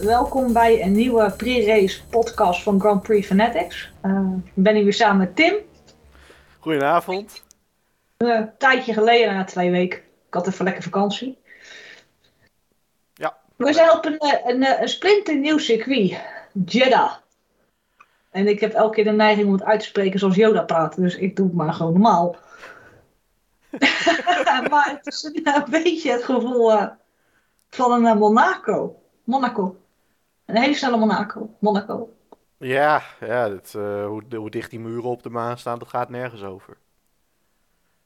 Welkom bij een nieuwe pre-race podcast van Grand Prix Fanatics. Uh, ik ben hier weer samen met Tim. Goedenavond. een tijdje geleden, na twee weken. Ik had even lekker vakantie. Ja. We zijn op een, een, een splinternieuw circuit, Jeddah. En ik heb elke keer de neiging om het uit te spreken zoals Yoda praat, dus ik doe het maar gewoon normaal. maar het is een, beetje het gevoel uh, van een Monaco. Monaco. Een hele snelle Monaco. Monaco. Ja, ja dat, uh, hoe, hoe, dicht die muren op de maan staan, dat gaat nergens over.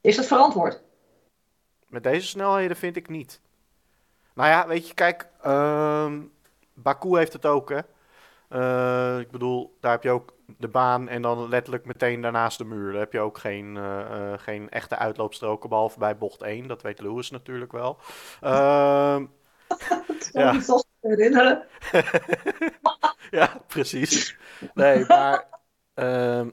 Is dat verantwoord? Met deze snelheden vind ik niet. Nou ja, weet je, kijk, uh, Baku heeft het ook, hè. Uh, ik bedoel, daar heb je ook de baan en dan letterlijk meteen daarnaast de muur. Daar heb je ook geen, uh, geen echte uitloopstroken, behalve bij bocht 1. Dat weet Lewis natuurlijk wel. Ehm, ja. me herinneren. ja, precies. Nee, maar... Ehm,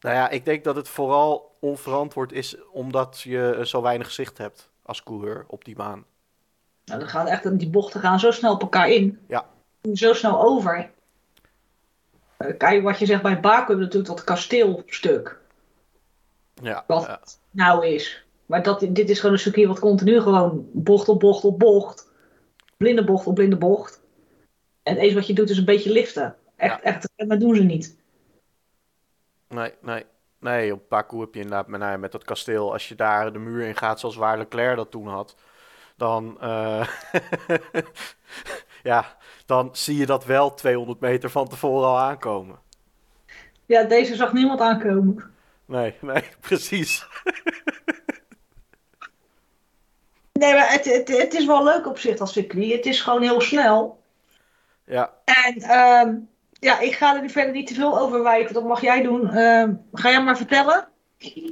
nou ja, ik denk dat het vooral onverantwoord is omdat je zo weinig zicht hebt als coureur op die baan. Nou, dan gaat echt, die bochten gaan zo snel op elkaar in. Ja. Zo snel over. Kijk, wat je zegt bij Baku natuurlijk dat kasteelstuk. Ja. Wat ja. nou is. Maar dat, dit is gewoon een circuit wat continu gewoon bocht op bocht op bocht. Blinde bocht op blinde bocht. En het enige wat je doet is een beetje liften. Echt, Ja. echt, dat doen ze niet. Nee, nee. Nee, op Baku heb je inderdaad met, nou, met dat kasteel, als je daar de muur in gaat zoals waar Leclerc dat toen had, dan, eh, ja, dan zie je dat wel 200 meter van tevoren al aankomen. Ja, deze zag niemand aankomen. Nee, nee, precies. Nee, maar het, het, het is wel leuk op zich als circuit. Het is gewoon heel snel. Ja, En ehm, ja, ik ga er verder niet te veel over wijten. Dat mag jij doen. Ehm, ga jij maar vertellen.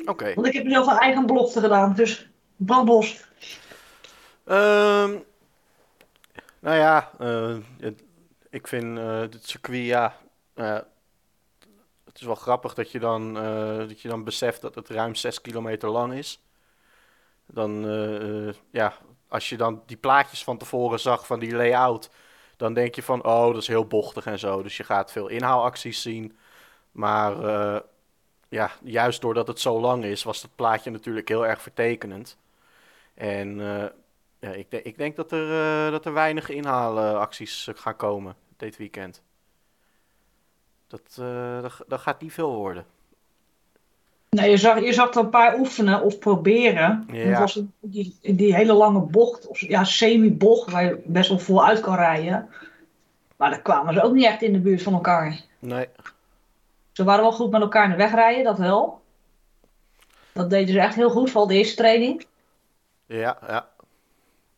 oké. Want ik heb zelf een eigen belofte gedaan. Dus brandbos. Ehm, nou ja, eh, het- ik vind eh dit circuit, ja, eh, het is wel grappig dat je, dan, eh, dat je dan beseft dat het ruim 6 kilometer lang is. Dan, eh, eh, ja, als je dan die plaatjes van tevoren zag van die layout, dan denk je van, oh, dat is heel bochtig en zo. Dus je gaat veel inhaalacties zien. Maar eh, ja, juist doordat het zo lang is, was dat plaatje natuurlijk heel erg vertekenend. En ja, ik, ik denk dat er, dat er weinig inhaalacties gaan komen dit weekend. Dat, dat, dat gaat niet veel worden. Nee, je zag, je zag er een paar oefenen of proberen. Ja. Het was die, die hele lange bocht, of ja, semi-bocht, waar je best wel vol uit kan rijden. Maar daar kwamen ze ook niet echt in de buurt van elkaar. Nee, Ze waren wel goed met elkaar in de weg rijden, dat wel. Dat deden ze echt heel goed, vooral de eerste training. ja, ja.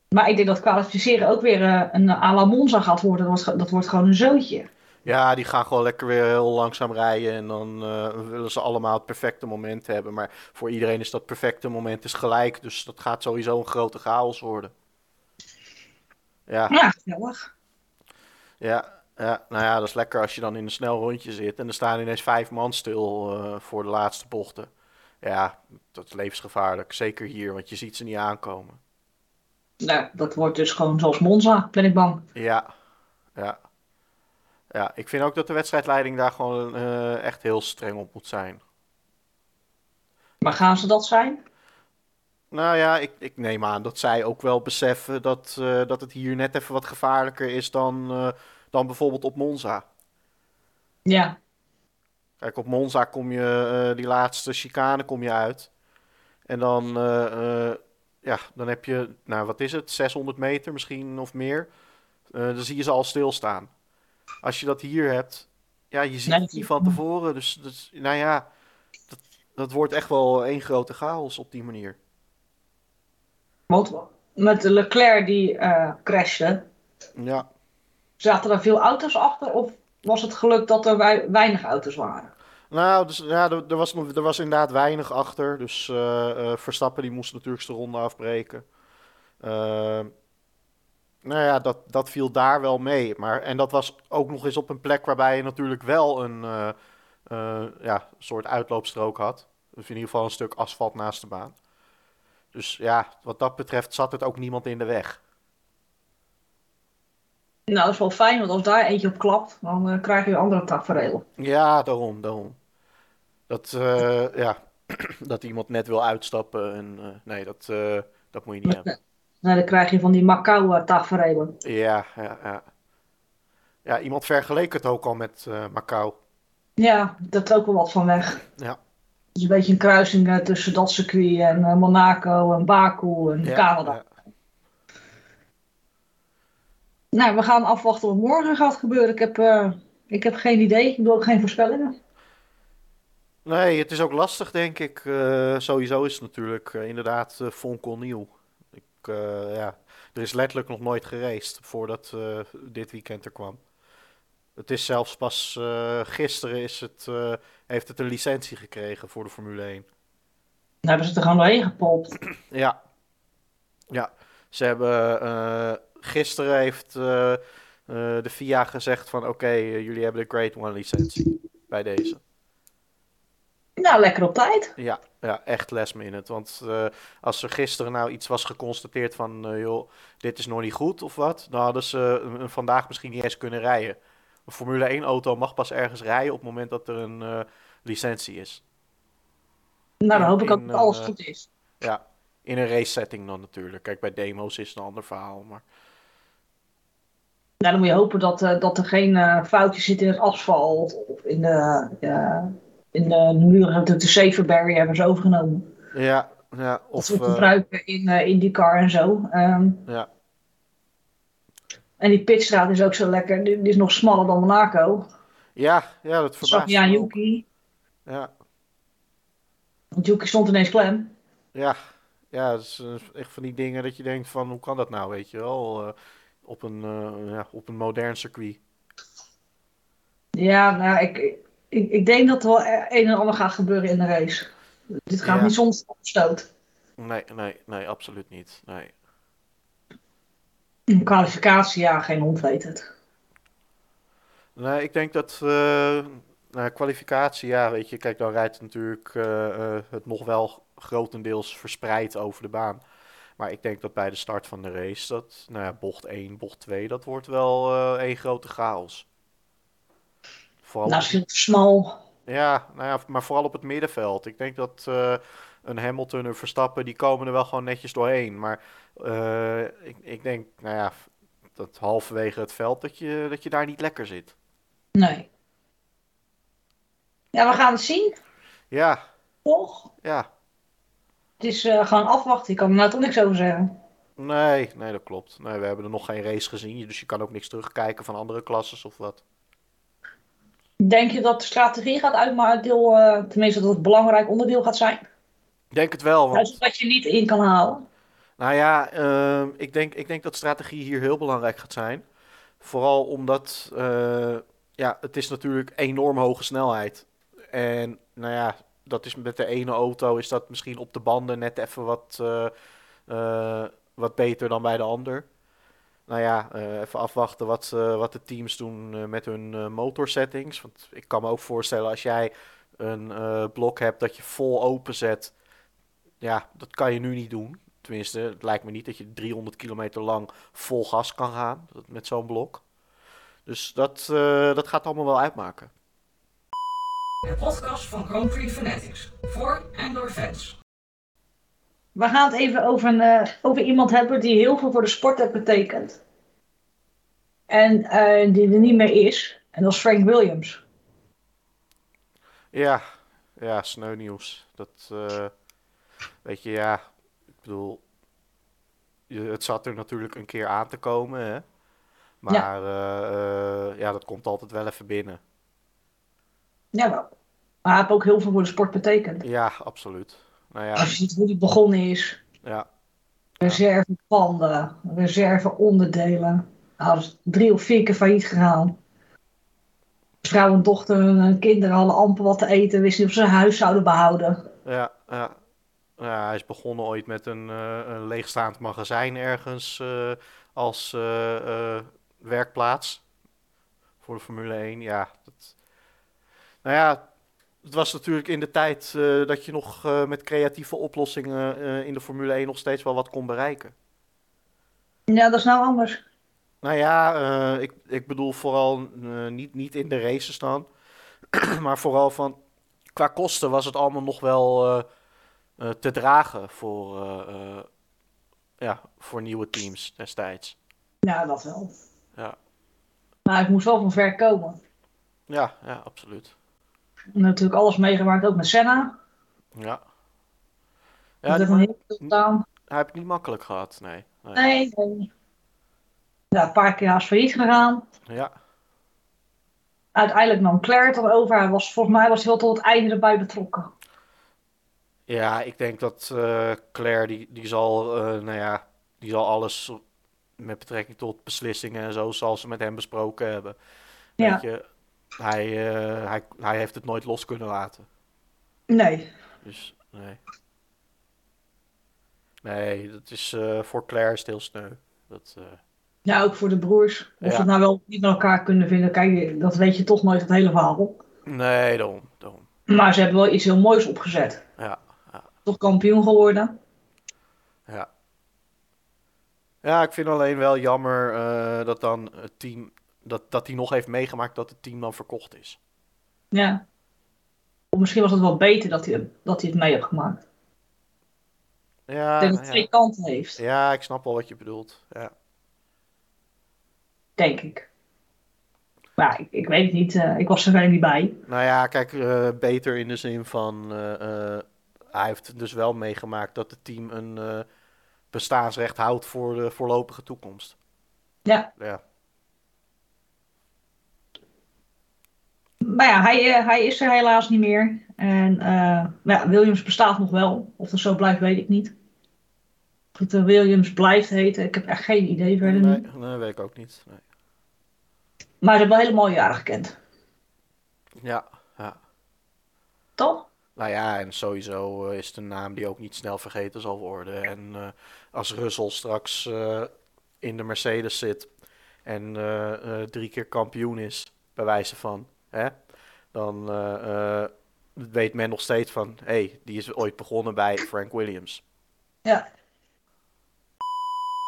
Maar ik denk dat kwalificeren ook weer eh, een à la Monza gaat worden. Dat wordt, dat wordt gewoon een zootje. Ja, die gaan gewoon lekker weer heel langzaam rijden en dan eh, willen ze allemaal het perfecte moment hebben. Maar voor iedereen is dat perfecte moment is gelijk, dus dat gaat sowieso een grote chaos worden. Ja, Ja, gezellig. ja, ja, nou ja, dat is lekker als je dan in een snel rondje zit en er staan ineens vijf man stil eh, voor de laatste bochten. Ja, dat is levensgevaarlijk, zeker hier, want je ziet ze niet aankomen. Nou, dat wordt dus gewoon zoals Monza, ben ik bang. Ja, ja. Ja, ik vind ook dat de wedstrijdleiding daar gewoon eh, echt heel streng op moet zijn. Maar gaan ze dat zijn? Nou ja, ik, ik neem aan dat zij ook wel beseffen dat, eh, dat het hier net even wat gevaarlijker is dan, eh, dan bijvoorbeeld op Monza. Ja. Kijk, op Monza kom je die laatste chicane kom je uit. En dan, ja, dan heb je, nou wat is het, 600 meter misschien of meer. Dan zie je ze al stilstaan. Als je dat hier hebt, ja, je ziet het niet van tevoren. Dus, dus nou ja, dat, dat wordt echt wel één grote chaos op die manier. Met de Leclerc die eh crashte, Ja, zaten er veel auto's achter? Of was het geluk dat er wei- weinig auto's waren? Nou, dus, ja, er, er was, er was inderdaad weinig achter. Dus eh, eh, Verstappen die moest natuurlijk zijn ronde afbreken. Nou ja, dat, dat viel daar wel mee. Maar, en dat was ook nog eens op een plek waarbij je natuurlijk wel een eh, eh, ja, soort uitloopstrook had. Of in ieder geval een stuk asfalt naast de baan. Dus ja, wat dat betreft zat het ook niemand in de weg. Nou, dat is wel fijn, want als daar eentje op klapt, dan eh, krijg je een andere tafereel. Ja, daarom, daarom. Dat, ja, dat iemand net wil uitstappen en nee, dat, dat moet je niet hebben. Nou, dan krijg je van die Macau taferelen. Ja, ja, ja. Ja, iemand vergeleek het ook al met eh, Macau. Ja, dat is ook wel wat van weg. Ja, Het is een beetje een kruising eh, tussen dat circuit en eh, Monaco en Baku en ja, Canada. ja. Nou, we gaan afwachten wat morgen gaat gebeuren. Ik heb, ik heb geen idee. Ik doe ook geen voorspellingen. Nee, het is ook lastig, denk ik. Sowieso is het natuurlijk inderdaad uh, eh, ja, er is letterlijk nog nooit geraced voordat eh, dit weekend er kwam. Het is zelfs pas eh, gisteren is het, heeft het een licentie gekregen voor de Formule 1. Dan hebben ze het er gewoon doorheen gepolpt. Ja, ja. Ze hebben gisteren heeft de FIA gezegd van oké, jullie hebben de Grade 1 licentie bij deze. Nou, lekker op tijd. Ja, ja, echt last minute. Want eh, als er gisteren nou iets was geconstateerd van, eh, joh, dit is nog niet goed of wat, dan hadden ze hem vandaag misschien niet eens kunnen rijden. Een Formule 1 auto mag pas ergens rijden op het moment dat er een eh, licentie is. Nou, dan In- hoop ik ook in, dat alles eh, goed is. Ja, in een race setting dan natuurlijk. Kijk, bij demo's is het een ander verhaal, maar Nou, dan moet je hopen dat, eh, dat er geen eh, foutjes zitten in het asfalt of in de, in de muren. Natuurlijk de Saferberry hebben ze overgenomen. ja, ja, Dat of ze ook eh, gebruiken in eh IndyCar en zo. Ehm, ja, en die pitstraat is ook zo lekker. Die, die is nog smaller dan Monaco. ja, ja, dat Dat verbaast me ook. Yuki. Ja, Want Yuki stond ineens klem. ja, ja, dat is eh, echt van die dingen dat je denkt van, hoe kan dat nou, weet je wel, eh, op een, eh, ja, op een modern circuit. Ja, nou, ik, ik, ik denk dat er wel een en ander gaat gebeuren in de race. Dit gaat Ja. niet zonder stoot. Nee, nee, nee, absoluut niet. Nee. In kwalificatie, ja, geen hond weet het. Nee, ik denk dat eh nou, kwalificatie, ja, weet je, kijk, dan rijdt het natuurlijk eh, eh, het nog wel grotendeels verspreid over de baan. Maar ik denk dat bij de start van de race, dat, nou ja, bocht 1, bocht 2, dat wordt wel eh één grote chaos. Vooral op, is veel te smal. ja, nou ja, maar vooral op het middenveld. Ik denk dat eh, een Hamilton, een Verstappen, die komen er wel gewoon netjes doorheen. Maar eh, ik, ik denk, nou ja, dat halverwege het veld, dat je, dat je daar niet lekker zit. Nee. Ja, we gaan het zien, Ja, toch? ja. Het is eh, gewoon afwachten. Ik kan er nou toch niks over zeggen. Nee, nee, dat klopt. Nee, we hebben er nog geen race gezien, dus je kan ook niks terugkijken van andere klasses of wat. Denk je dat de strategie gaat uitmaken, deel, eh, tenminste dat het een belangrijk onderdeel gaat zijn? Ik denk het wel, want, dat je niet in kan halen. nou ja, ehm, ik denk, ik denk dat strategie hier heel belangrijk gaat zijn. Vooral omdat, eh, ja, het is natuurlijk enorm hoge snelheid. En, nou ja, dat is met de ene auto is dat misschien op de banden net even wat, eh, wat beter dan bij de ander. Nou ja, eh, even afwachten wat, eh, wat de teams doen eh, met hun motorsettings. Want ik kan me ook voorstellen als jij een blok hebt dat je vol open zet. Ja, dat kan je nu niet doen. Tenminste, het lijkt me niet dat je 300 kilometer lang vol gas kan gaan met zo'n blok. Dus dat, dat gaat allemaal wel uitmaken. De podcast van Prix Fanatics. Voor en door fans. We gaan het even over, een, eh, over iemand hebben die heel veel voor de sport heeft betekend. En eh, die er niet meer is. En dat is Frank Williams. Ja, ja, sneu nieuws. Dat, eh, weet je, ja, ik bedoel, het zat er natuurlijk een keer aan te komen, hè. Maar eh, ja, dat komt altijd wel even binnen. Ja, wel. Maar hij heeft ook heel veel voor de sport betekend. Ja, absoluut. Nou ja, Als je ziet hoe die begonnen is. ja, Reservepanden, reserveonderdelen. Was drie of vier keer failliet gegaan. Vrouw en dochter en kinderen hadden amper wat te eten. Wisten niet of ze hun huis zouden behouden. ja, ja. Ja, hij is begonnen ooit met een, eh, een leegstaand magazijn ergens eh, als eh, werkplaats voor de Formule 1. Ja, dat... Nou ja, het was natuurlijk in de tijd eh, dat je nog eh, met creatieve oplossingen eh, in de Formule 1 nog steeds wel wat kon bereiken. Ja, dat is nou anders. Nou ja, ik, ik bedoel vooral niet, niet in de races dan. maar vooral van qua kosten was het allemaal nog wel te dragen voor, ja, voor nieuwe teams destijds. Ja, dat wel. Ja, Maar ik moest wel van ver komen. ja, ja absoluut. Natuurlijk alles meegemaakt, ook met Senna. Ja. Ja, dat heeft heel veel gedaan. hij heb ik niet makkelijk gehad, nee. nee. Nee, nee. Ja, een paar keer haast failliet gegaan. Ja, Uiteindelijk nam Claire het over. Hij was, volgens mij was hij wel tot het einde erbij betrokken. ja, ik denk dat eh, Claire, die, die zal, eh, nou ja, die zal alles met betrekking tot beslissingen en zo, zal ze met hem besproken hebben. Ja. Weet je, hij, eh, hij, hij heeft het nooit los kunnen laten. Nee. Dus, nee. Nee, dat is eh, voor Claire is heel sneu. Dat, eh, Ja, ook voor de broers. Of Ja. ze het nou wel niet met elkaar kunnen vinden. Kijk, dat weet je toch nooit het hele verhaal. nee, daarom, daarom. Maar ze hebben wel iets heel moois opgezet. Ja, ja, Toch kampioen geworden. ja. Ja, ik vind alleen wel jammer dat dan het team, dat, dat hij nog heeft meegemaakt dat het team dan verkocht is. Ja. Of misschien was het wel beter dat hij, dat hij het mee heeft gemaakt. Ja, ik denk dat het ja. twee kanten heeft. ja, ik snap wel wat je bedoelt. Ja. Denk ik. Maar ik, ik weet het niet. eh, ik was er verder niet bij. Nou ja, kijk, eh, beter in de zin van eh, hij heeft dus wel meegemaakt dat het team een bestaansrecht houdt voor de voorlopige toekomst. Ja. Ja, Maar ja, hij, eh, hij is er helaas niet meer. En eh, maar ja, Williams bestaat nog wel. Of dat zo blijft, weet ik niet. Of het eh, Williams blijft heten. Ik heb echt geen idee verder nee, niet. nee, weet ik ook niet. Nee. Maar ze hebben wel hele mooie jaren gekend. Ja, ja. Toch? Nou ja, en sowieso is het een naam die ook niet snel vergeten zal worden. En als Russell straks in de Mercedes zit en drie keer kampioen is, bij wijze van, hè, dan eh, eh, weet men nog steeds van, hé, hey, die is ooit begonnen bij Frank Williams. Ja.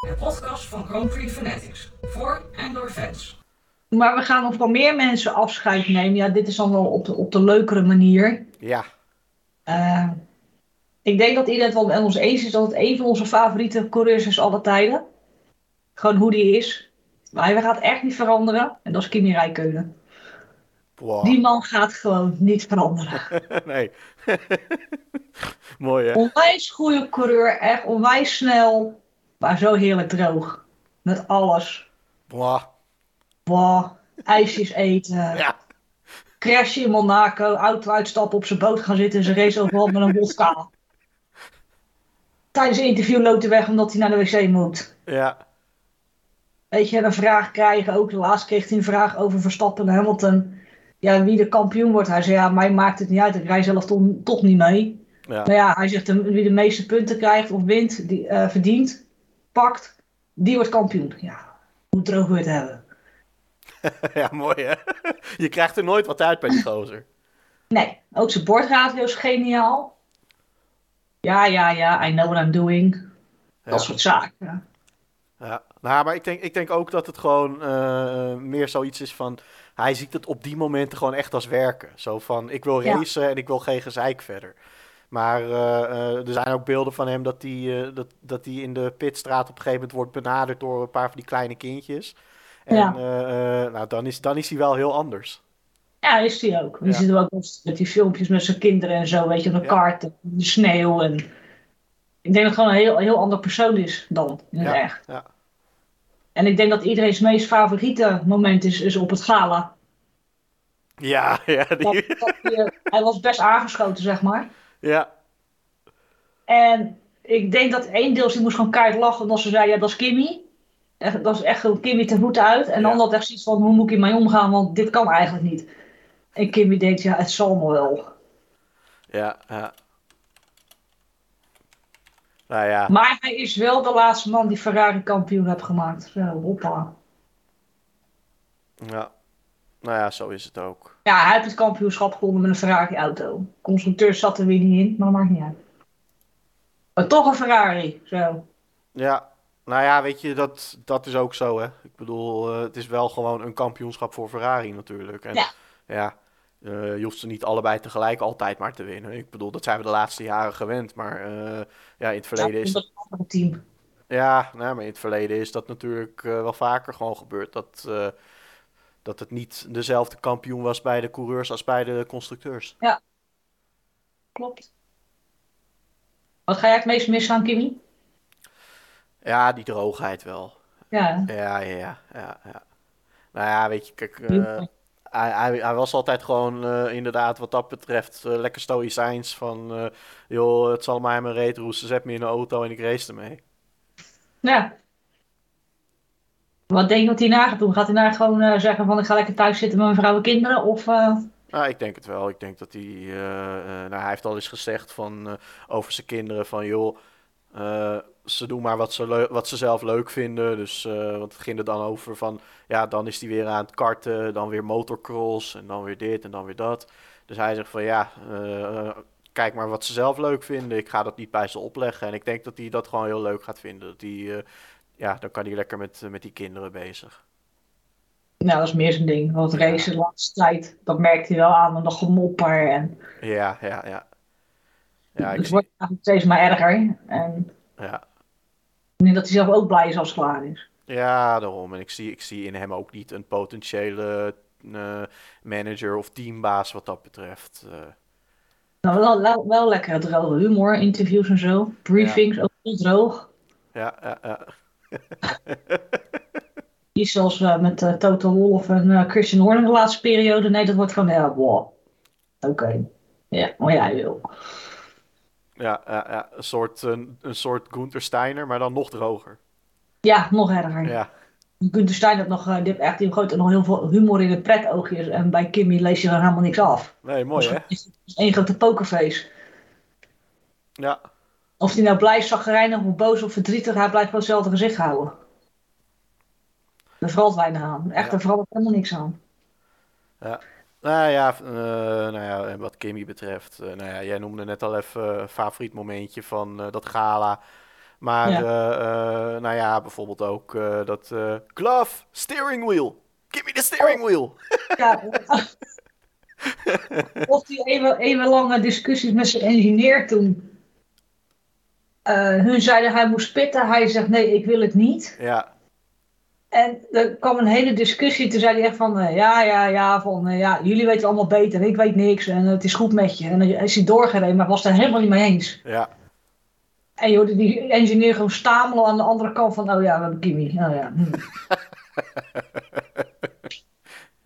De podcast van Grand Prix Fanatics. Voor en door fans. Maar we gaan nog wel meer mensen afscheid nemen. Ja, dit is dan wel op de, op de leukere manier. Ja, Eh, ik denk dat iedereen het wel met ons eens is dat het een van onze favoriete coureurs is alle tijden. Gewoon hoe die is. Maar hij gaat echt niet veranderen. En dat is Kimi Räikkönen. Wow. Die man gaat gewoon niet veranderen. nee. Mooi hè? Onwijs goede coureur. Echt onwijs snel. Maar zo heerlijk droog. Met alles. Wow. Wow. IJsjes eten. Ja. Crashen in Monaco. Auto uitstappen. Op zijn boot gaan zitten. En zijn race overal met een wodka. Tijdens een interview loopt hij weg omdat hij naar de wc moet. Ja. Weet je, een vraag krijgen. Ook laatst kreeg hij een vraag over Verstappen en Hamilton. Ja, wie de kampioen wordt. Hij zei, ja, mij maakt het niet uit. Ik rij zelf toch, toch niet mee. Ja. Nou ja, hij zegt, de- wie de meeste punten krijgt of wint, die eh, verdient, pakt, die wordt kampioen. Ja, hoe droog je het hebben? ja, mooi hè? Je krijgt er nooit wat uit bij die gozer. Nee, ook zijn bordradio is geniaal. Ja, ja, ja, I know what I'm doing. Ja. Dat soort zaken. Ja. Ja, nou, maar ik denk, ik denk ook dat het gewoon eh, meer zoiets is van... Hij ziet het op die momenten gewoon echt als werken. Zo van, ik wil Ja. racen en ik wil geen gezeik verder. Maar eh, eh, er zijn ook beelden van hem dat hij eh, dat, dat in de pitstraat op een gegeven moment wordt benaderd door een paar van die kleine kindjes. En Ja. nou, dan, is, dan is hij wel heel anders. Ja, is hij ook. Die Ja. zit er ook met die filmpjes met zijn kinderen en zo, weet je, op de Ja. kaart, en de sneeuw. En... Ik denk dat het gewoon een heel, heel ander persoon is dan, in het Ja, echt. ja. En ik denk dat iedereen's meest favoriete moment is, is op het gala. Ja, ja, Dat, die, dat hij, eh, hij was best aangeschoten, zeg maar. ja, En ik denk dat één deels, die moest gewoon keihard lachen, omdat ze zei, ja, dat is Kimmy. Echt, dat is echt Kimmy ten voeten uit. En Ja. dan had echt zoiets van, hoe moet ik hiermee omgaan, want dit kan eigenlijk niet. En Kimmy denkt, ja, het zal me wel. ja, ja. Nou ja, Maar hij is wel de laatste man die Ferrari kampioen heeft gemaakt. Zo, hoppa. ja. Nou ja, zo is het ook. Ja, hij heeft het kampioenschap gewonnen met een Ferrari auto. Constructeur zat er weer niet in, maar dat maakt niet uit. Maar toch een Ferrari, zo. Ja, Nou ja, weet je, dat, dat is ook zo, hè. Ik bedoel, eh, het is wel gewoon een kampioenschap voor Ferrari natuurlijk. En Ja. ja, je hoeft ze niet allebei tegelijk altijd maar te winnen. Ik bedoel, dat zijn we de laatste jaren gewend. Maar eh, ja, in het verleden is dat is een andere team. Ja, nou, maar in het verleden is dat natuurlijk eh, wel vaker gewoon gebeurd. Dat, eh, dat het niet dezelfde kampioen was bij de coureurs als bij de constructeurs. Klopt. Wat ga jij het meest missen aan Kimmy? Ja, die droogheid wel. Ja, Ja, ja, ja, ja. ja. Nou ja, weet je, kijk, eh, Ja. Hij, hij, hij was altijd gewoon eh, inderdaad wat dat betreft eh, lekker stoïcijns van... eh, joh, het zal mij mijn reet roesten, zet me in de auto en ik race ermee. ja. Wat denk je wat hij na gaat doen? Gaat hij na gewoon zeggen van ik ga lekker thuis zitten met mijn vrouw en kinderen? Of Nou, ik denk het wel. Ik denk dat hij. nou, hij heeft al eens gezegd van, over zijn kinderen: van joh, ze doen maar wat ze, wat ze zelf leuk vinden. Dus, eh, want het ging er dan over van. Ja, dan is hij weer aan het karten. Dan weer motocross. En dan weer dit en dan weer dat. Dus hij zegt van ja. eh, kijk maar wat ze zelf leuk vinden. Ik ga dat niet bij ze opleggen. En ik denk dat hij dat gewoon heel leuk gaat vinden. Dat hij. eh, ja, dan kan hij lekker met, met die kinderen bezig. nou, dat is meer zijn ding. Want racen de laatste tijd, dat merkt hij wel aan en dat gemopper. En Ja, ja, ja. Ja, ik zie, wordt eigenlijk steeds maar erger. En ja. Ik denk dat hij zelf ook blij is als het klaar is. Ja, daarom. En ik zie, ik zie in hem ook niet een potentiële eh, manager of teambaas wat dat betreft. Eh, Nou, wel, wel, wel lekker droge humor, interviews en zo. Briefings, ook heel droog. ja, ja, ja. Niet zoals eh, met eh, Toto Wolff en Christian Horner de laatste periode. Nee, dat wordt gewoon, ja, wow. Oké. Ja, maar jij wil. Ja, ja, ja. Een, soort, een, een soort Gunther Steiner, maar dan nog droger. Ja, nog erger. Ja, Gunther Stein had nog, eh, die heeft echt die gooit er nog heel veel humor in het pretoogjes. En bij Kimmy lees je er helemaal niks af. nee, mooi hè? Het is één grote pokerface. Ja, Of hij nou blij, zagrijnig of boos of verdrietig, hij blijft gewoon hetzelfde gezicht houden. Er verandert weinig aan. Echt, Ja. er verandert helemaal niks aan. Nou ja, eh, nou ja en wat Kimmy betreft. eh, nou ja, jij noemde net al even favoriet momentje van eh, dat gala. Maar Ja. eh, eh, nou ja, bijvoorbeeld ook eh, dat eh, glove, steering wheel. Give me the steering wheel. Ja. of die even, even lange discussies met zijn engineer toen. Eh, hun zeiden hij moest pitten. Hij zegt nee, ik wil het niet. Ja, En er kwam een hele discussie. Toen zei hij echt van eh, ja, ja, ja, van eh, ja, jullie weten allemaal beter. Ik weet niks en het is goed met je. En dan is hij doorgereden, maar was het er helemaal niet mee eens. ja. En je hoorde die engineer gewoon stamelen aan de andere kant van, oh ja, we hebben Kimi. Oh ja. hm.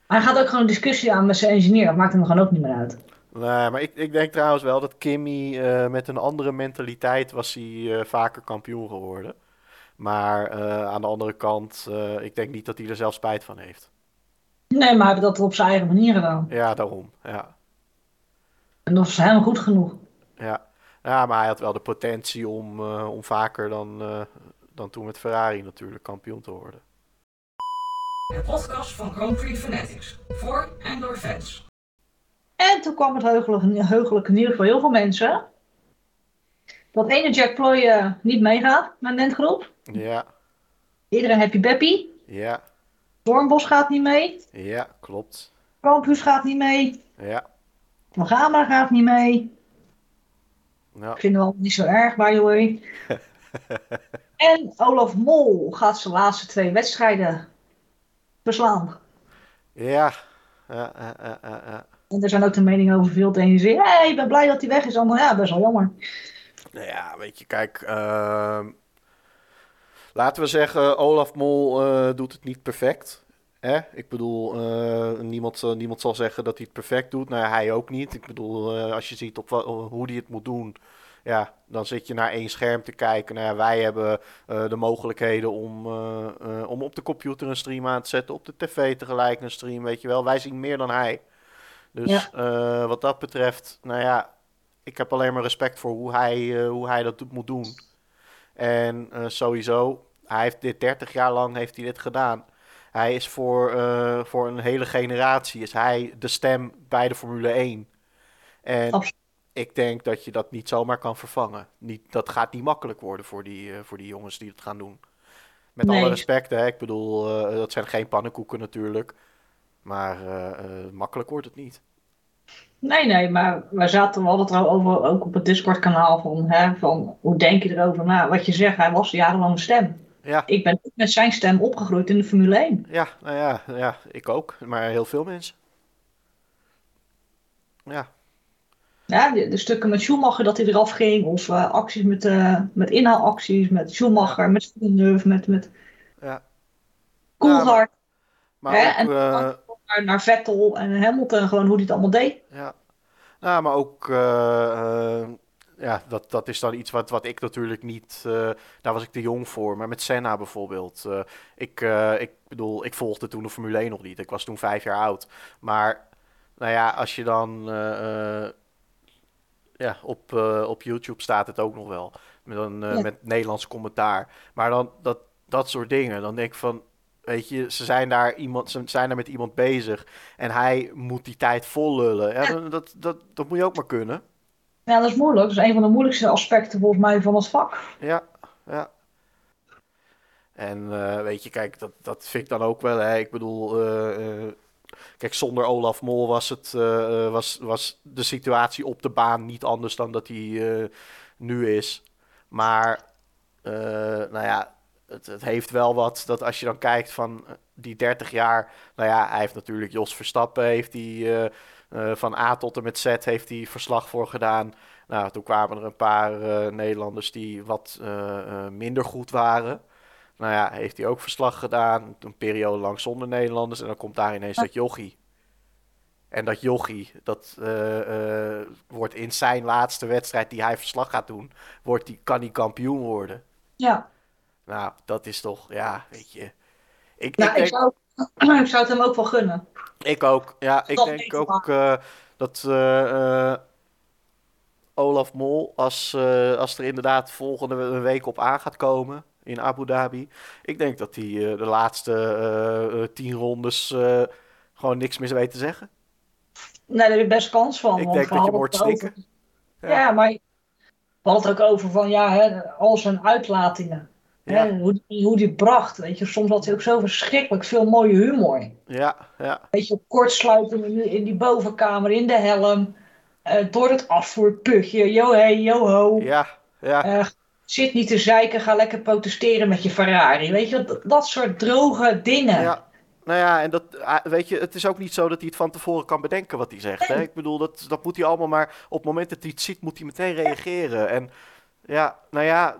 Hij gaat ook gewoon een discussie aan met zijn engineer. Dat maakt hem gewoon ook niet meer uit. Nee, maar ik, ik denk trouwens wel dat Kimmy eh, met een andere mentaliteit was hij vaker kampioen geworden. Maar eh, aan de andere kant, eh, ik denk niet dat hij er zelf spijt van heeft. Nee, maar hij heeft dat op zijn eigen manier gedaan. Ja, daarom. Ja, En dat is helemaal goed genoeg. ja. ja maar hij had wel de potentie om, eh, om vaker dan, eh, dan toen met Ferrari natuurlijk kampioen te worden. De podcast van Grand Prix Fanatics. Voor en door fans. En toen kwam het heugelijke, heugelijke nieuws voor heel veel mensen. Dat ene Jack Ploy eh, niet meegaat met de groep. Ja, Iedereen happy beppy. ja, Doornbos gaat niet mee. ja, klopt. Campus gaat niet mee. Ja, Van Gama gaat niet mee. nou, Ik vind het wel niet zo erg, by the way. en Olaf Mol gaat zijn laatste twee wedstrijden verslaan. ja, ja, ja, ja, ja, ja. En er zijn ook de meningen over veel. De ene zegt, hey, ik ben blij dat hij weg is. Ander, ja, best wel jammer. Nou ja, weet je, kijk. ehm, laten we zeggen, Olaf Mol eh, doet het niet perfect. Hè? Ik bedoel, eh, niemand, eh, niemand zal zeggen dat hij het perfect doet. Nou, ja, hij ook niet. Ik bedoel, als je ziet op hoe hij het moet doen. Ja, dan zit je naar één scherm te kijken. Nou ja, wij hebben de mogelijkheden om, om op de computer een stream aan te zetten. Op de tv tegelijk een stream, weet je wel. Wij zien meer dan hij. Dus wat dat betreft, nou ja, ik heb alleen maar respect voor hoe hij, eh, hoe hij dat moet doen. En eh, sowieso, hij heeft dit 30 jaar lang heeft hij dit gedaan. Hij is voor, eh, voor een hele generatie is hij de stem bij de Formule 1. En Absoluut. ik denk dat je dat niet zomaar kan vervangen. Niet, dat gaat niet makkelijk worden voor die, voor die jongens die het gaan doen. Met Nee. alle respect, hè. Ik bedoel, dat zijn geen pannenkoeken natuurlijk. Maar makkelijk wordt het niet. Nee, nee, maar we zaten wel het over, ook op het Discord-kanaal van, hè, van hoe denk je erover na? Wat je zegt, hij was jarenlang een stem. Ja, Ik ben met zijn stem opgegroeid in de Formule 1. ja, nou ja, ja, ik ook. Maar heel veel mensen. Ja, Ja, de, de stukken met Schumacher dat hij eraf ging, of eh, acties met, eh met inhaalacties, met Schumacher, met Villeneuve, met, met ja. Coulthard, Maar ook, en- eh, naar, naar Vettel en Hamilton, gewoon hoe hij het allemaal deed. Ja, nou, maar ook, eh, eh, ja, dat, dat is dan iets wat, wat ik natuurlijk niet, eh, daar was ik te jong voor. Maar met Senna bijvoorbeeld. ik, ik bedoel, ik volgde toen de Formule 1 nog niet. Ik was toen vijf jaar oud. Maar, nou ja, als je dan, ja, op, op YouTube staat het ook nog wel. Met, een, Ja. met Nederlands commentaar. Maar dan, dat, dat soort dingen, dan denk ik van... Weet je, ze zijn daar, iemand, ze zijn daar met iemand bezig en hij moet die tijd vol lullen. Ja, dat, dat, dat moet je ook maar kunnen. Ja, dat is moeilijk. Dat is een van de moeilijkste aspecten volgens mij van het vak. Ja, ja. En eh, weet je, kijk, dat, dat vind ik dan ook wel. Hè. Ik bedoel, eh, eh, kijk, zonder Olaf Mol was, het, was, was de situatie op de baan niet anders dan dat die nu is. Maar, nou ja, het, het heeft wel wat dat als je dan kijkt van eh, die 30 jaar. Nou ja, hij heeft natuurlijk Jos Verstappen, heeft die eh, eh, van A tot en met Z heeft hij verslag voor gedaan. Nou, toen kwamen er een paar Nederlanders die wat minder goed waren. Nou ja, heeft hij ook verslag gedaan. Een periode lang zonder Nederlanders. En dan komt daar ineens dat jochie. En dat jochie, dat wordt in zijn laatste wedstrijd die hij verslag gaat doen, wordt die, kan hij kampioen worden. Ja, Nou, dat is toch, ja, weet je. Ik, nou, ik, ik, denk, zou, ik zou het hem ook wel gunnen. ik ook, ja, ik Dat denk ook eh, dat eh, eh, Olaf Mol, als, als er inderdaad volgende week op aan gaat komen in Abu Dhabi, ik denk dat hij de laatste tien rondes gewoon niks meer weet te zeggen. Nee, daar heb je best kans van. Ik denk dat je wordt over- schrikken. Ja. Ja. maar we hadden het ook over van ja, hè, al zijn uitlatingen. Ja. Hè, hoe, die, hoe die bracht. Weet je, soms had hij ook zo verschrikkelijk veel mooie humor. Ja, ja, Weet je, kortsluiten in, die- in die bovenkamer, in de helm. eh, door het afvoerputje. Yo hey, yo ho. ja, ja, Eh, zit niet te zeiken, ga lekker protesteren met je Ferrari. Weet je, dat, dat soort droge dingen. ja. Nou ja, en dat, ah, weet je, het is ook niet zo dat hij het van tevoren kan bedenken wat hij zegt. Hè? Ik bedoel, dat, dat moet hij allemaal maar, op het moment dat hij het ziet, moet hij meteen reageren. En ja, nou ja,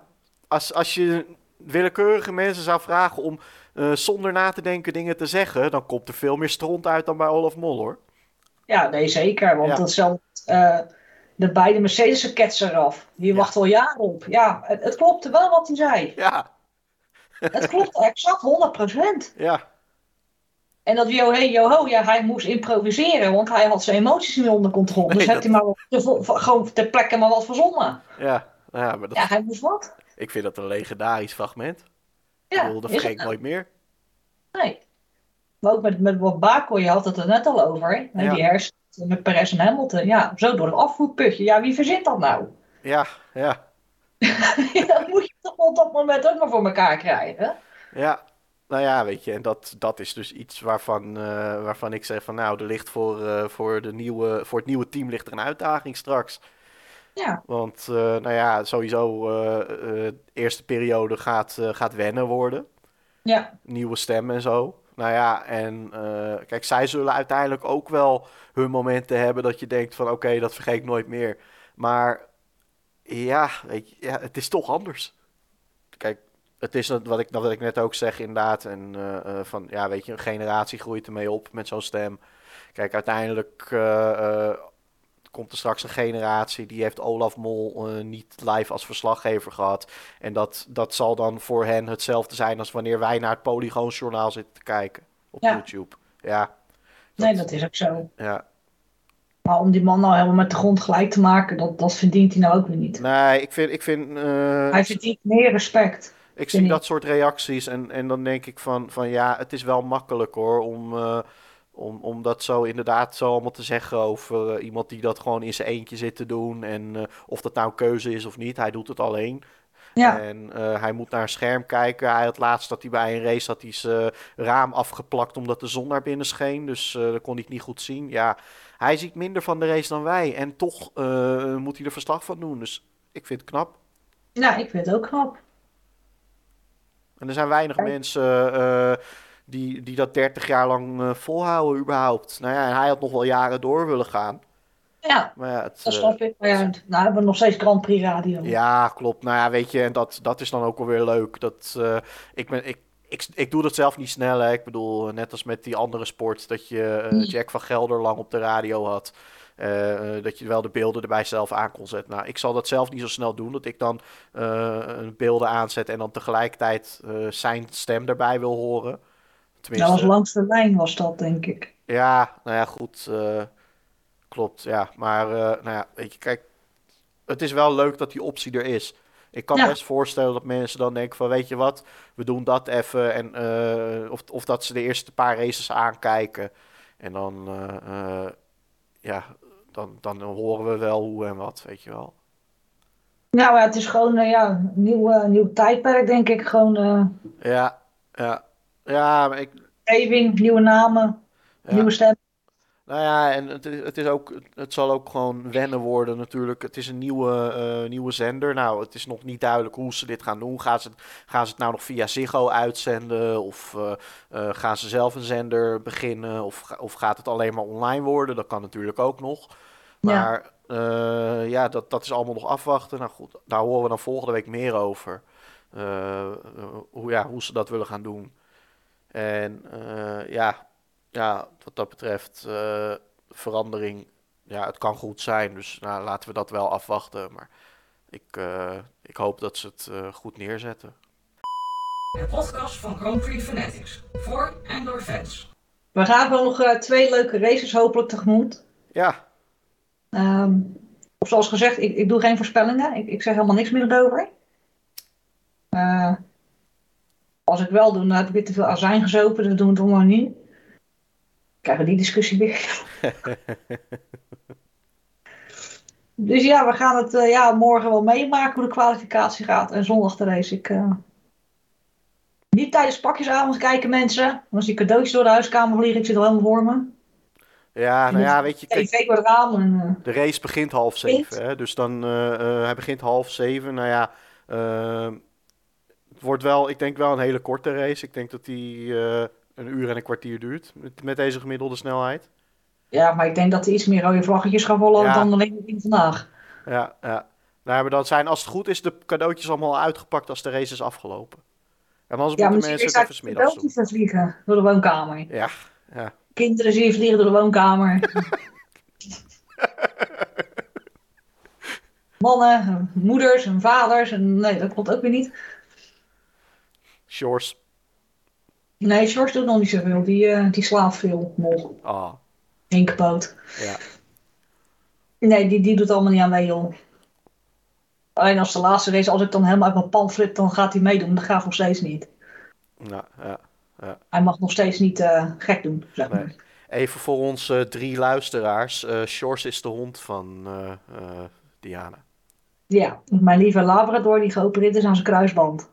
als, als je willekeurige mensen zou vragen om eh, zonder na te denken dingen te zeggen, dan komt er veel meer stront uit dan bij Olaf Mol, hoor. Ja, nee, zeker. Want Ja. dat eh, de beide Mercedes ketsen eraf. Die Ja. wacht al jaren op. Ja, het, het klopte wel wat hij zei. Ja, Het klopt exact 100%. ja, En dat yo hey yo ho, ja, hij moest improviseren, want hij had zijn emoties niet onder controle. Nee, dus dat- heeft hij maar te- gewoon ter plekke maar wat verzonnen. ja. Nou ja, maar dat, Ja, hij moest wat. ik vind dat een legendarisch fragment. Ja, bedoel, dat vergeet ik het nooit meer. Nee. Maar ook met, met Baco, je had het er net al over. Hè? Ja. Die hersen met Perez en Hamilton. Ja, zo door het afvoerputje. Ja, wie verzint dat nou? Ja, ja, dat moet je toch op dat moment ook maar voor elkaar krijgen. Ja, nou ja, weet je, en dat, dat is dus iets waarvan, eh, waarvan ik zeg van nou, er ligt voor, eh, voor, de nieuwe, voor het nieuwe team ligt er een uitdaging straks. Ja, Want eh, nou ja, sowieso eh eh, eerste periode gaat, gaat wennen worden. ja, Nieuwe stem en zo. Nou ja, en kijk, zij zullen uiteindelijk ook wel hun momenten hebben dat je denkt van oké, dat vergeet ik nooit meer. Maar ja, weet je, ja, het is toch anders. Kijk, het is wat ik, wat ik net ook zeg inderdaad. En van ja, weet je, een generatie groeit ermee op met zo'n stem. Kijk, uiteindelijk komt er straks een generatie die heeft Olaf Mol eh, niet live als verslaggever gehad. En dat, dat zal dan voor hen hetzelfde zijn als wanneer wij naar het Polygoonjournaal zitten te kijken op Ja. YouTube. Ja, nee, dat is ook zo. ja. Maar om die man nou helemaal met de grond gelijk te maken, dat, dat verdient hij nou ook weer niet. Nee, ik vind, ik vind eh, Hij verdient meer respect. Ik zie dat soort reacties en, en dan denk ik van, van ja, het is wel makkelijk hoor om, eh, om, om dat zo inderdaad zo allemaal te zeggen over eh, iemand die dat gewoon in zijn eentje zit te doen. En eh, of dat nou keuze is of niet, hij doet het alleen. Ja. En eh, hij moet naar een scherm kijken. Hij had laatst dat hij bij een race had hij zijn raam afgeplakt omdat de zon naar binnen scheen. Dus dan kon hij niet goed zien. Ja, hij ziet minder van de race dan wij. En toch moet hij er verslag van doen. Dus ik vind het knap. ja, ik vind het ook knap. En er zijn weinig mensen die, die dat 30 jaar lang eh, volhouden überhaupt. Nou ja, en hij had nog wel jaren door willen gaan. Ja, Maar ja, het, dat eh, snap ik. Maar ja, nou hebben we nog steeds Grand Prix radio. Ja, klopt. Nou ja, weet je, en dat, dat is dan ook alweer leuk. Dat, eh, ik, ben, ik, ik, ik doe dat zelf niet snel. Hè. Ik bedoel, net als met die andere sport, dat je eh, Mm. Jack van Gelder lang op de radio had. dat je wel de beelden erbij zelf aan kon zetten. Nou, ik zal dat zelf niet zo snel doen. Dat ik dan beelden aanzet en dan tegelijkertijd zijn stem erbij wil horen. Dat Tenminste, was langs de lijn was dat, denk ik. ja, nou ja, goed. eh, klopt, ja. Maar, eh, nou ja, weet je, kijk. Het is wel leuk dat die optie er is. Ik kan Ja. best voorstellen dat mensen dan denken van, weet je wat, we doen dat even. En, eh, of, of dat ze de eerste paar races aankijken. En dan, ja, dan, dan horen we wel hoe en wat, weet je wel. Nou ja, het is gewoon ja, een nieuw, nieuw tijdperk, denk ik. Gewoon Ja, ja. Ja, maar ik, nieuwe namen, ja. nieuwe stem. Nou ja, en het, is- het, is ook, het zal ook gewoon wennen worden natuurlijk. Het is een nieuwe, eh, nieuwe zender. Nou, het is nog niet duidelijk hoe ze dit gaan doen. Gaan ze, gaan ze het nou nog via Ziggo uitzenden? Of eh, eh, gaan ze zelf een zender beginnen? Of, of gaat het alleen maar online worden? Dat kan natuurlijk ook nog. Maar ja, ja dat, dat is allemaal nog afwachten. Nou goed, daar horen we dan volgende week meer over. Hoe, ja, hoe ze dat willen gaan doen. En eh, ja, ja, wat dat betreft, eh, verandering, ja, het kan goed zijn. Dus nou, laten we dat wel afwachten. Maar ik, eh, ik hoop dat ze het eh, goed neerzetten. De podcast van Prix Fanatics. Voor en door fans. We gaan wel nog eh, twee leuke races hopelijk tegemoet. Ja, Ehm, of zoals gezegd, ik, ik doe geen voorspellingen. Ik, ik zeg helemaal niks meer erover. Eh, als ik wel doe, dan heb ik weer te veel azijn gezopen. Dus doen we het allemaal niet. Krijgen we die discussie weer. dus ja, we gaan het eh, ja, morgen wel meemaken hoe de kwalificatie gaat. En zondag de race. Ik, eh, Niet tijdens pakjesavond kijken mensen. Want als die cadeautjes door de huiskamer vliegen, ik zit al helemaal voor me. ja, nou ja, weet je, kijk, eh, de race begint half zeven. Hè? Dus dan, eh, hij begint half zeven. Nou ja, het wordt wel, ik denk wel een hele korte race. Ik denk dat die eh, een uur en een kwartier duurt met, met deze gemiddelde snelheid. Ja, maar ik denk dat er iets meer rode vlaggetjes gaan vallen Ja. dan alleen in vandaag. Ja, ja. Nou, maar dan zijn, als het goed is, de cadeautjes allemaal uitgepakt als de race is afgelopen. En anders Ja, moeten mensen het even smiddags doen. cadeautjes vliegen door de woonkamer. Ja, ja. Kinderen zie je vliegen door de woonkamer. Mannen, moeders en vaders. En nee, dat klopt ook weer niet. Shores. Nee, George doet nog niet zoveel. Die, eh, die slaapt veel nog. Ah, ja. Nee, die, die doet allemaal niet aan mee, joh. Alleen als de laatste race, als ik dan helemaal uit mijn pan flip, dan gaat hij meedoen. Dat gaat nog steeds niet. Nou, ja. Hij mag nog steeds niet eh, gek doen, zeg maar. Nee. Even voor onze drie luisteraars. eh Shores is de hond van eh, eh, Diana. Ja, mijn lieve Labrador die geopereerd is aan zijn kruisband.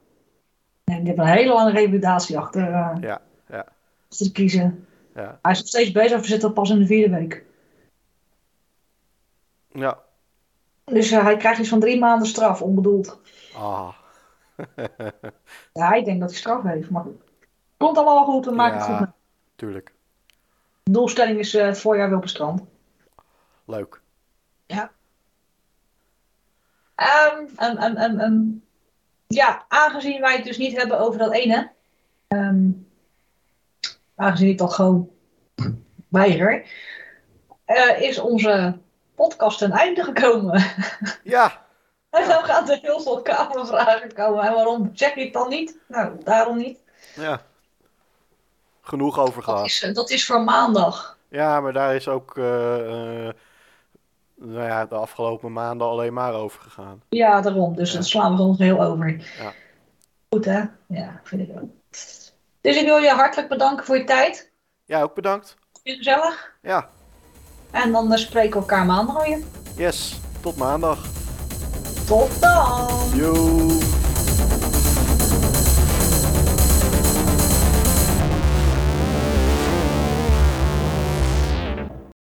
En die heeft een hele lange revalidatie achter, eh, Ja, ja, achter te kiezen. ja. Hij is nog steeds bezig, we zitten al pas in de vierde week. Ja. Dus eh, hij krijgt iets van drie maanden straf, onbedoeld. Ah. Ja, ik denk dat hij straf heeft, maar. Komt allemaal goed, we maken het goed. ja, mee. tuurlijk. De doelstelling is eh, het voorjaar weer op het strand. Leuk. Ehm, ehm, ehm, ehm. Ja, aangezien wij het dus niet hebben over dat ene. ehm, aangezien ik dat gewoon weiger. eh, is onze podcast ten einde gekomen. Ja, En dan gaan er heel veel kamervragen komen. En waarom zeg je het dan niet? Nou, daarom niet. ja. Genoeg over Dat gehad. is, eh, dat is voor maandag. Ja, maar daar is ook eh, nou ja, de afgelopen maanden alleen maar over gegaan. Ja, daarom. Dus Ja. dat slaan we gewoon heel over. Ja. Goed hè? Ja, vind ik ook. Dus ik wil je hartelijk bedanken voor je tijd. Ja, ook bedankt. Vind je gezellig? Ja, En dan eh, spreken we elkaar maandag weer. yes. Tot maandag. Tot dan! Yo.